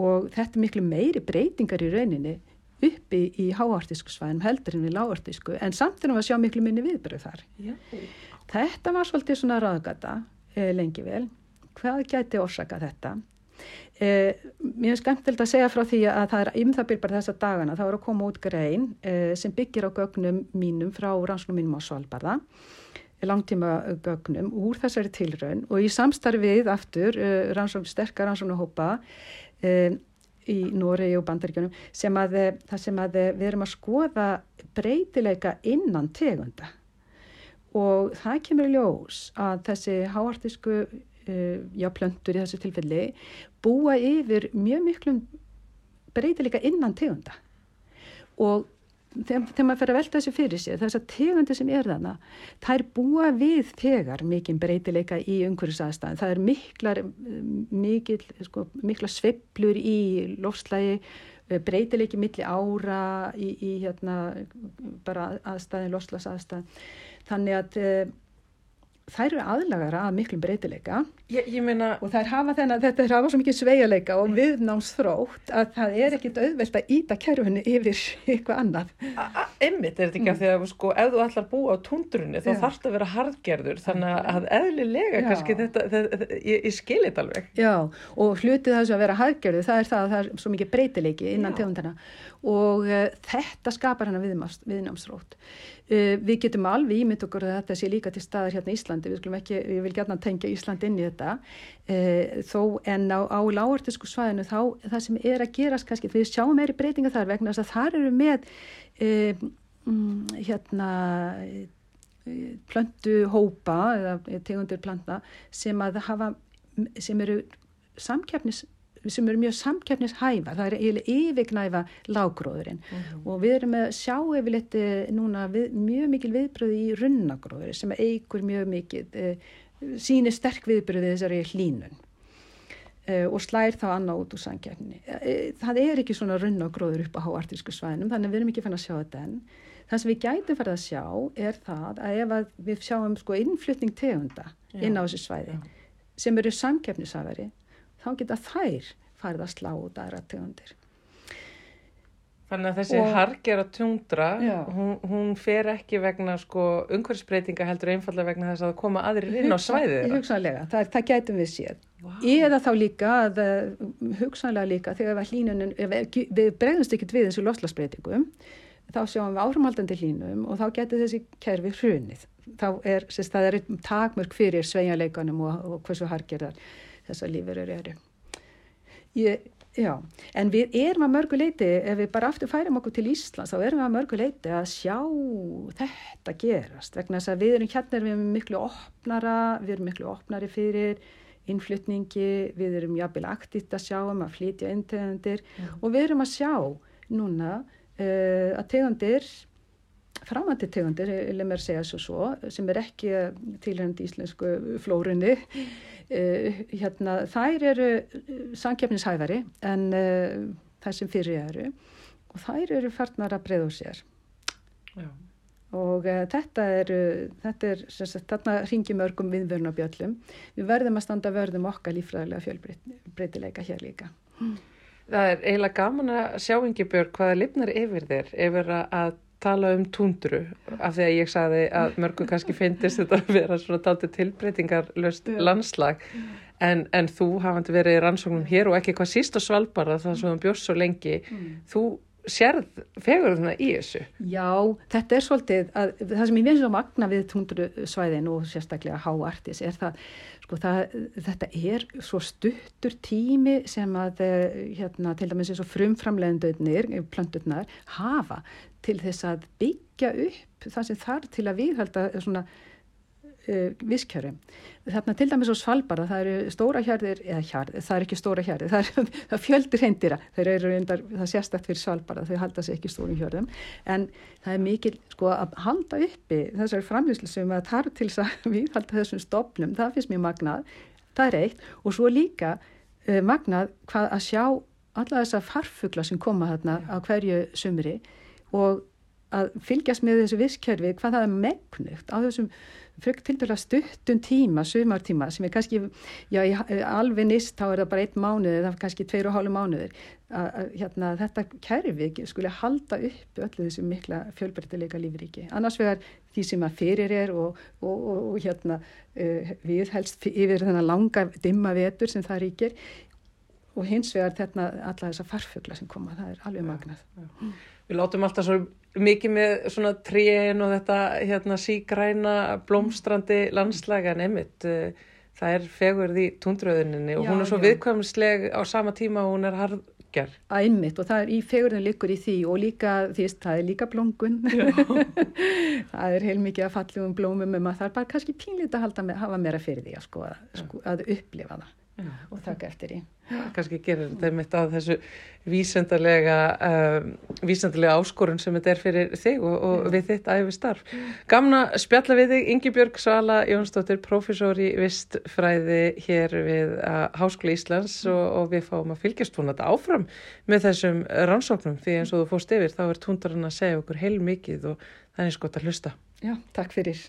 og þetta er miklu meiri breytingar í rauninni uppi í háartisku svæðum heldur en við láartisku, en samt erum við að sjá miklu minni viðbröð þar. Já. Þetta var svolítið svona ráðgata eh, lengi vel. Hvað gæti orsaka þetta? Eh, mér er skemmtilegt að segja frá því að það er um það byrj bara þessa dagana, þá er að koma út grein eh, sem byggir á gögnum mínum frá rannsóknum mínum á Svalbarða langtíma gögnum úr þessari tilraun og í samstarfið aftur rannsókn, sterkar rannsóknarhópa uh, í Noregi og Bandaríkjunum sem að það sem að við erum að skoða breytileika innan tegunda og það kemur í ljós að þessi háartisku uh, já, plöntur í þessu tilfelli búa yfir mjög miklum breytileika innan tegunda. Og þegar, þegar maður fer að velta þessu fyrir sér þessar tegundi sem er þarna þær búa við þegar mikinn breytileika í umhverfisaðstæðan það er miklar mikil, sko, mikla sveplur í lofslægi breytileiki milli ára í, í hérna bara aðstæðin, lofslagsaðstæðin þannig að uh, þær eru aðlagara að miklum breytileika Ég, ég meina, og þær hafa þennan, þetta er hafa svo mikið sveigaleika og viðnámsþrótt að það er ekkit auðvelt að íta kerfinu yfir eitthvað annað. einmitt er þetta ekki af því að sko, ef þú ætlar að búa á tundrunni þá þarf þetta að vera harðgerður þannig að eðlilega Já. kannski þetta, þetta, ég, ég skil þetta alveg. Já, og hlutið þessu að vera haggjörðu, það er það að það er svo mikið breytileiki innan tegundana og uh, þetta skapar hana viðnáms- viðnámsþrótt. Uh, við getum alveg ímynd okkur að þetta sé líka til staðar hérna í Íslandi, við ekki, ég vil gætna tengja Ísland inn í þetta, uh, þó en á, á lágartisku svæðinu þá það sem er að gerast kannski, við sjáum meiri breytinga þar vegna þess að þar eru með uh, mm, hérna eh, plöntu hópa eða tegundir planta sem hafa, sem eru samkeppnis sem eru mjög samkeppnishæfa, það er eiginlega yfirgnæfa lágróðurinn og við erum að sjá yfirleitt eh, núna við, mjög mikil viðbröði í runnagróðuri sem eigur mjög mikil e, sýnir sterk viðbröði þessari hlínun e, og slær þá annað út úr samkeppni. E, það er ekki svona runnagróður upp á háartísku svæðinum þannig við erum ekki fann að sjá þetta enn. Það sem við gætum farið að sjá er það að ef að við sjáum sko innflutning tegunda inn á þessu svæði sem eru samkeppnisafari þá geta þær farið að slá út aðra tegundir. Þannig að þessi Og- hargera tundra, hún, hún fer ekki vegna sko umhverfisbreytinga heldur einfallega vegna þess að koma aðrir inn á svæðið. Hugsanlega, það, það gætum við séð. Vá. Eða þá líka, að, eh, hugsanlega líka, þegar við hlínunin, ef við, við bregðumst ekkert við þessu loslasbreytingum, þá sjáum við áframhaldandi hlínum og þá getur þessi kerfi hrunið. Þá er, sérst, það er takmörk fyrir sveigjanleikanum og, og hversu hargerðar þessar lífurur eru. Ég, já, en við erum að mörgu leiti, ef við bara aftur færum okkur til Íslands, þá erum við að mörgu leiti að sjá þetta gerast, vegna þess að við erum hérna erum við miklu opnara, við erum miklu opnari fyrir innflutningi, við erum jafnvel aktíft að sjá um að flytja inn tegundir og við erum að sjá núna uh, að tegundir framandi tegundir, vil mér segja svo svo, sem er ekki tilhengd íslensku flórunni, uh, hérna, þær eru samkeppnishæfari en uh, þær sem fyrir eru og þær eru farnar að breyða úr sér Já. og uh, þetta er, þetta er sagt, þarna ringi mörgum viðvörnabjöllum. Við verðum að standa vörðum okkar lífræðilega fjölbreytileika hér líka. Það er eiginlega gaman að sjá Ingi Björg hvaða lifnar yfir þér yfir að tala um tundru af því að ég sagði að mörgum kannski finnist þetta að vera svona dátu tilbreytingarlöst landslag. En, en þú hafandi verið í rannsóknum hér og ekki hvað síst á Svalbara það sem þú bjóst svo lengi þú sérð fegurðuna í þessu? Já, þetta er svolítið, að, það sem ég finnst svo magna við tundrusvæðin og sérstaklega háartis er það, sko það, þetta er svo stuttur tími sem að, eh, hérna, til dæmis eins og frumframlegendurnir, plönturnar, hafa til þess að byggja upp það sem þarf til að viðhalda svona uh, viskjörum. Þarna til dæmis á Svalbara, það eru stóra hjarðir, eða hjarðir, það er ekki stóra hjarðir, það er, það fjöldir heindýra, þeir eru reyndar, það sérstakt fyrir Svalbara, þau halda sig ekki stórum hjörðum, en það er mikil, sko, að halda uppi þessari framlýslu sem að þarf til þess að við halda þessum stopnum, það finnst mér magnað, það er eitt, og svo líka uh, magnað hvað að sjá alla þessa farfugla sem koma þarna á hverju sumri og að fylgjast með þessu visskerfi hvað það er megnugt á þessum frökk til dæla stuttum tíma, sumartíma sem er kannski, já, í- alveg nýst þá er það bara einn mánuð eða kannski tveir og hálfu mánuður að, hérna, þetta kerfi skulle halda upp öllu þessu mikla fjölbreytileika lífríki. Annars vegar því sem að fyrir er og, og, og, og hérna uh, við helst yfir þennan langa dimma vetur sem það ríkir og hins vegar þetta alla þessa farfugla sem koma, það er alveg magnað. Við látum alltaf svo mikið með svona tríin og þetta hérna sígræna blómstrandi landslæga nefnitt. Það er fegurð í tundröðuninni og Já, hún er svo já. viðkvæmsleg á sama tíma og hún er harðger. Einmitt og það er í fegurinn liggur í því og líka því að það er líka blóngun það er heilmikið að blómum um að það er bara kannski pínlítið að halda með, hafa meira fyrir því að, sko, sko, að upplifa það og taka eftir því. Kannski gerir þetta mitt á þessu vísendalega, um, vísendalega áskorun sem þetta er fyrir þig og, og við þitt æfi starf. Gamna spjalla við þig, Ingi Björg Svala Jónsdóttir, profesor í vistfræði hér við uh, Háskóla Íslands og, og við fáum að fylgjast hún þetta áfram með þessum rannsóknum því eins og þú fórst yfir þá er túndarinn að segja okkur heil mikið og það er eins gott að hlusta. Já, takk fyrir.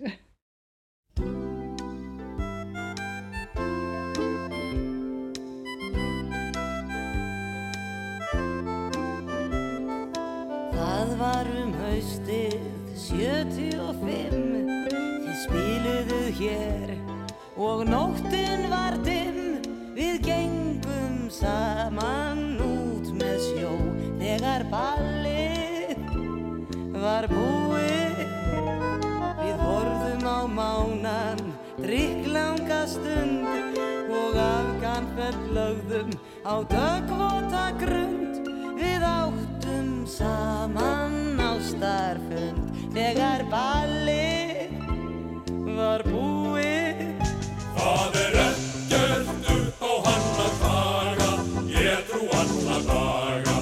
Var um haustið 75 Þið spiluðu hér og nóttin var dimm. Við gengum saman út með sjó Þegar ballið var búið. Við horfðum á mánan drikklanga stund og afganfell lögðum á dögvota grund. Við áttum saman þegar ballið var búið. Það er ekkert upp á hann að fara ég trú alla daga.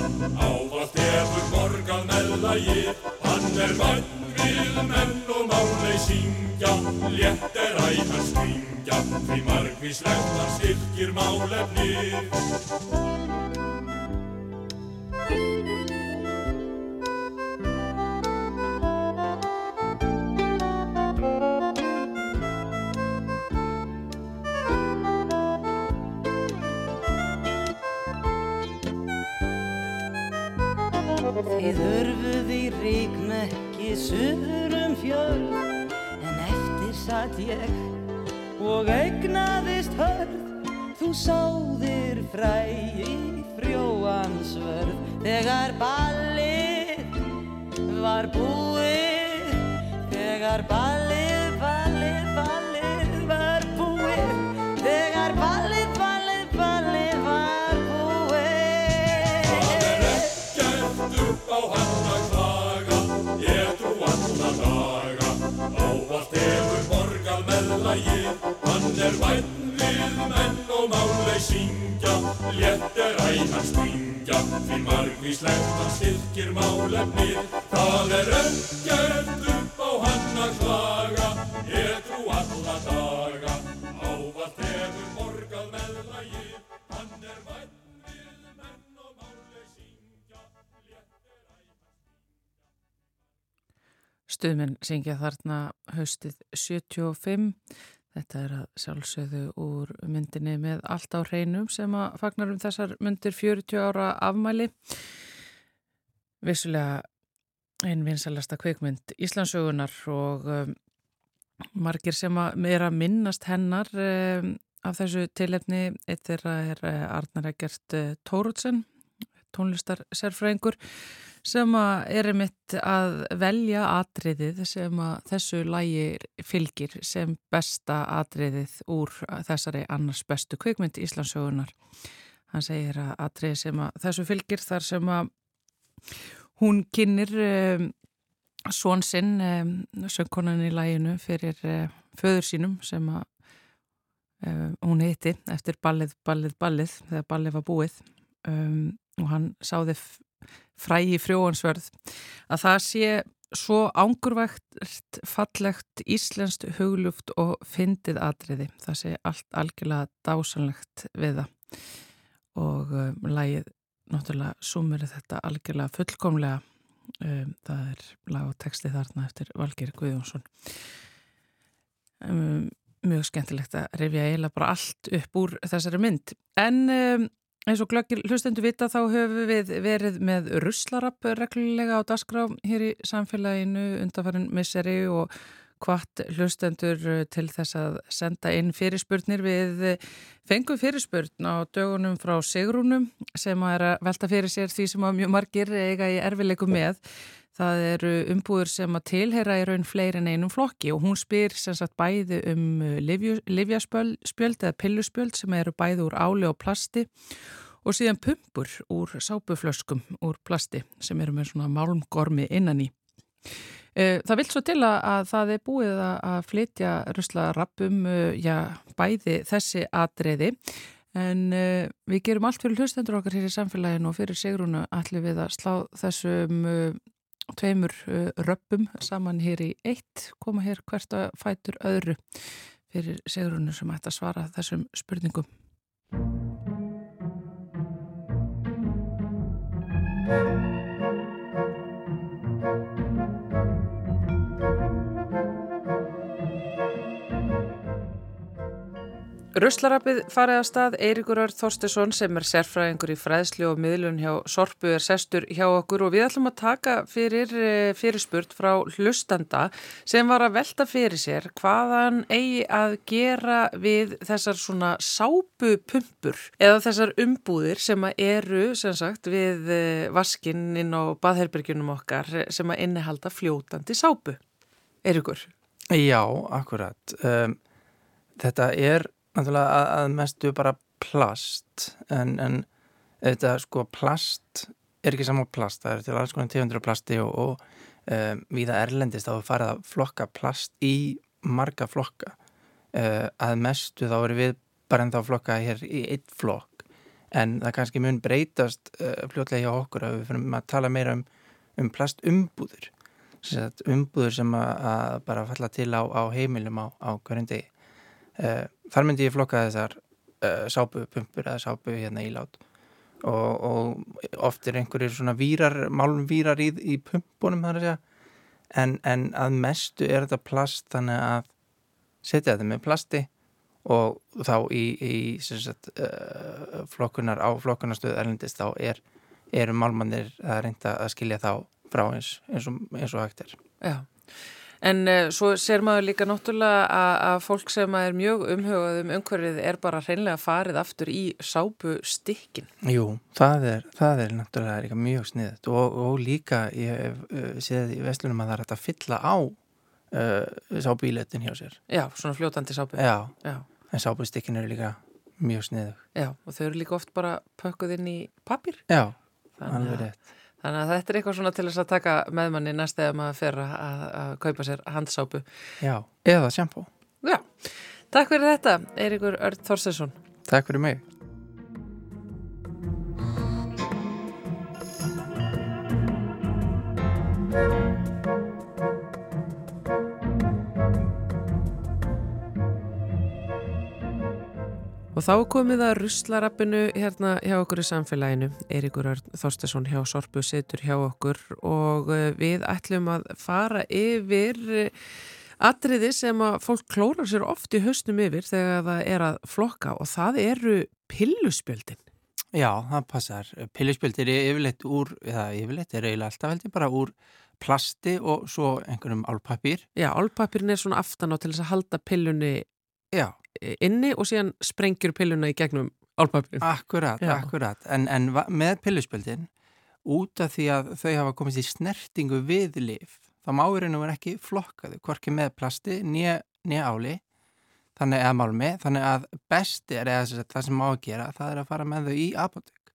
Ávast hefur morgan með lagið. Hann er vannvíð menn og máleg syngja. Létt er æðan stingja því margvíslegt hann styrkir málefni Þið hörfuð í ríkmekki suður um fjörð En eftir satt ég og eignaðist hörð. Þú sáðir fræ í frjóansvörð Þegar ballið var búið Þegar ballið, Því margvíslegt hann styrkir málefnið. Það er ekkert upp á hann að klaga. Ég trú alla daga Ávallt hefur morgað með lagið Hann er væn við menn og máli syngja. Stuðmenn syngja þarna haustið 75. Þetta er að sjálfsögðu úr myndinni með allt á hreinum sem að fagnar um þessar myndir 40 ára afmæli. Vissulega einn vinsalasta kveikmynd Íslandsögunar og um, margir sem að er að minnast hennar um, af þessu tilefni. Eitt er uh, Arnar Egert uh, Tóruðsen, tónlistar sérfræðingur sem er einmitt að velja atriðið sem þessu lægi fylgir sem besta atriðið úr þessari annars bestu kveikmynd Íslandsögunar. Hann segir að atriðið sem að þessu fylgir þar sem að hún kynir um, svon sinn um, söngkonan í læginu fyrir uh, föður sínum sem að um, hún heiti eftir ballið, ballið, ballið þegar ballið var búið um, og hann sáði frægi frjóansverð að það sé svo ángurvægt fallegt íslenskt hugluft og fyndið atriði. Það sé allt algjörlega dásanlegt við það. Og um, lægið náttúrulega sumir þetta algjörlega fullkomlega. Um, það er lag og texti þarna eftir Valgeri Guðjónsson. Um, mjög skemmtilegt að rifja eiginlega bara allt upp úr þessari mynd. En um, eins og glöggir hlustendu vita þá höfum við verið með ruslarapp reglulega á dasgrá hér í samfélaginu undanfærin misseri og hvart hlustendur til þess að senda inn fyrirspurnir. Við fengum fyrirspurn á dögunum frá Sigrúnum sem er að velta fyrir sér því sem að mjög margir eiga í erfileikum með Það eru umbúður sem að tilhera í raun fleiri en einum flokki og hún spyr sem sagt bæði um livjaspjöld eða pilluspjöld sem eru bæði úr áli og plasti og síðan pumpur úr sápuflöskum úr plasti sem eru með svona málmgormi innan í. Það vil svo til að það er búið að flytja rusla rappum já, bæði þessi atriði en við gerum allt fyrir hlustendur okkar hér í samfélaginu og fyrir Sigrunu allir við að slá þessum tveimur röppum saman hér í eitt, koma hér hvert að fætur öðru fyrir Sigrunu sem ætti að svara þessum spurningum. Ruslarapið farið að stað Eiríkur Ör Þorstesson sem er sérfræðingur í fræðslu og miðlun hjá Sorpu er sestur hjá okkur og við ætlum að taka fyrir fyrirspurt frá hlustanda sem var að velta fyrir sér hvaðan eigi að gera við þessar svona sápupumpur eða þessar umbúðir sem eru sem sagt við vaskinn inn á baðherbergjunum okkar sem að innihalda fljótandi sápu. Eiríkur? Já, akkurat. Um, þetta er náttúrulega að, að mestu bara plast en, en þetta sko plast er ekki saman plast, það er til alls konar tegundur plasti og, og um, viða erlendist þá farið að flokka plast í marga flokka. Uh, að mestu þá eru við bara ennþá flokka hér í eitt flokk en það kannski mun breytast uh, fljótlega hjá okkur að við fyrir að tala meira um, um plastumbúður umbúður sem að, að bara falla til á, á heimilum á, á hverjum degi þar myndi ég flokka þessar uh, sápupumpur eða sápu hérna ílát og, og oft er einhverjir svona vírar, málumvírar í, í pumpunum þar að segja. En, en að mestu er þetta plast þannig að setja þetta með plasti og þá í, í sagt, uh, flokkunar á flokkunarstöðu erlendist þá er, eru málmannir að reynda að skilja þá frá eins, eins, og, og hægt er. Já, en uh, svo ser maður líka náttúrulega að, að fólk sem er mjög umhugað um umhverfið er bara hreinlega farið aftur í sápu stikkin. Jú, það er, það er náttúrulega mjög sniðt og, og líka ég hef uh, séð í vestlunum að það er hægt að fylla á uh, sábíletin hjá sér. Já, svona fljótandi sápu. Já, Já. en sábustikkin eru líka mjög sniðug. Já, og þau eru líka oft bara pökkuð inn í pappir. Já, Þannig alveg rétt. Þannig að þetta er eitthvað svona til þess að taka með manni næst eða maður fer að, að, að kaupa sér handsápu. Já, eða sjampó. Já, takk fyrir þetta, Eirikur Örd Þorstesson. Takk fyrir mig. Og þá komið að ruslarappinu hérna hjá okkur í samfélaginu. Eirikur Þorstesson hjá Sorpu situr hjá okkur og eh, við ætlum að fara yfir eh, atriði sem að fólk klórar sér oft í haustum yfir þegar það er að flokka og það eru pilluspjöldin. Já, það passar. Pilluspjöld er yfirleitt úr, eða yfirleitt er eiginlega alltaf heldur bara úr plasti og svo einhverjum álpapír. Já, álpapirinn er svona aftan á til þess að halda pillunni Já, inni og síðan sprengjur pilluna í gegnum álpapirinn. akkurat, Já. akkurat. En, en með pilluspjöldin, út af því að þau hafa komist í snertingu við lif, þá má í raun og vera ekki flokkaðu, hvorki með plasti, nýja áli, þannig að málmi, þannig að best er, eða það sem má að gera, það er að fara með þau í apotek.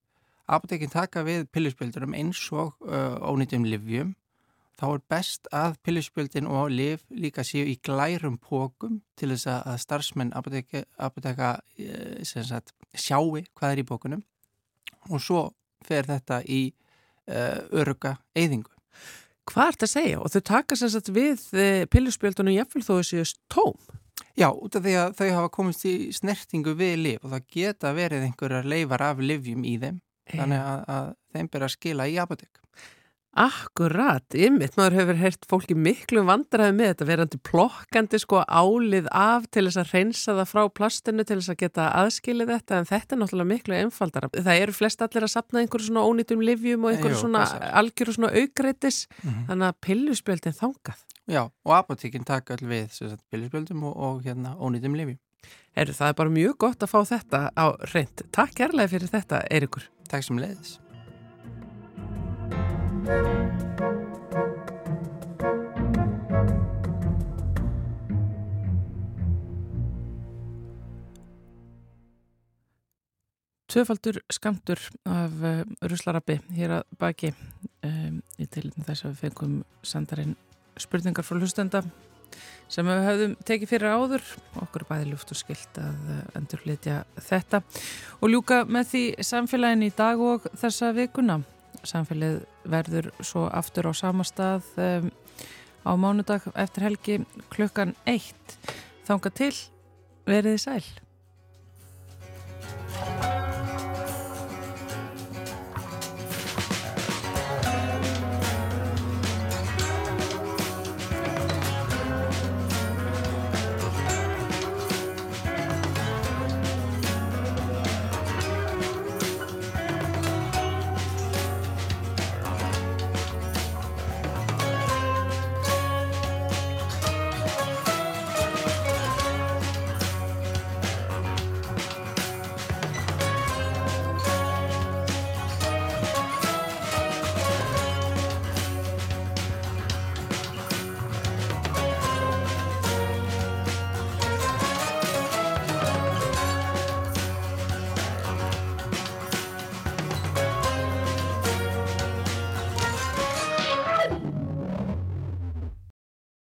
Apotekin taka við pilluspjöldurum eins og uh, ónýttum livjum, þá er best að pilluspjöldin og liv líka séu í glærum pókum til þess að starfsmenn apoteka, eh, sjáu hvað er í pókunum og svo fer þetta í uh, öruga eyðingu. Hvað ert að segja? Og þau taka sér satt við eh, pilluspjöldunum jafnvel þó þessu tóm. Já, út af því að þau hafa komist í snertingu við liv og það geta verið einhverjar leifar af livjum í þeim þannig að, að þeim ber að skila í apotek. Akkurat, ymmit, maður hefur heyrt fólki miklu vandræði með þetta verandi plokkandi sko álið af til þess að reynsa það frá plastinu til þess að geta aðskilið þetta en þetta er náttúrulega miklu einfaldara. Það eru flest allir að sapna einhverju svona ónýtum livjum og einhverju Jú, svona passar. algjöru svona aukreitis Mhm. þannig að pilluspjöldin þangað. Já, og apotekin taka all við pilluspjöldum og, og hérna ónýtum livjum. Heru, það er bara mjög gott að fá þetta á reynd. Takk kærlega fyrir þetta, Eirikur. Takk sem leiðis. Tvöfaldur skamtur af uh, ruslarabbi hér að baki um, í til þess að við fengum sendarinn spurningar frá hlustenda sem við höfðum tekið fyrir áður. Okkur er bæði luft og skilt að uh, endurflytja þetta og ljúka með því samfélagin í dag og þessa vikuna samfélagið verður svo aftur á sama stað um, á mánudag eftir helgi klukkan eitt. Þanga til veriði sæl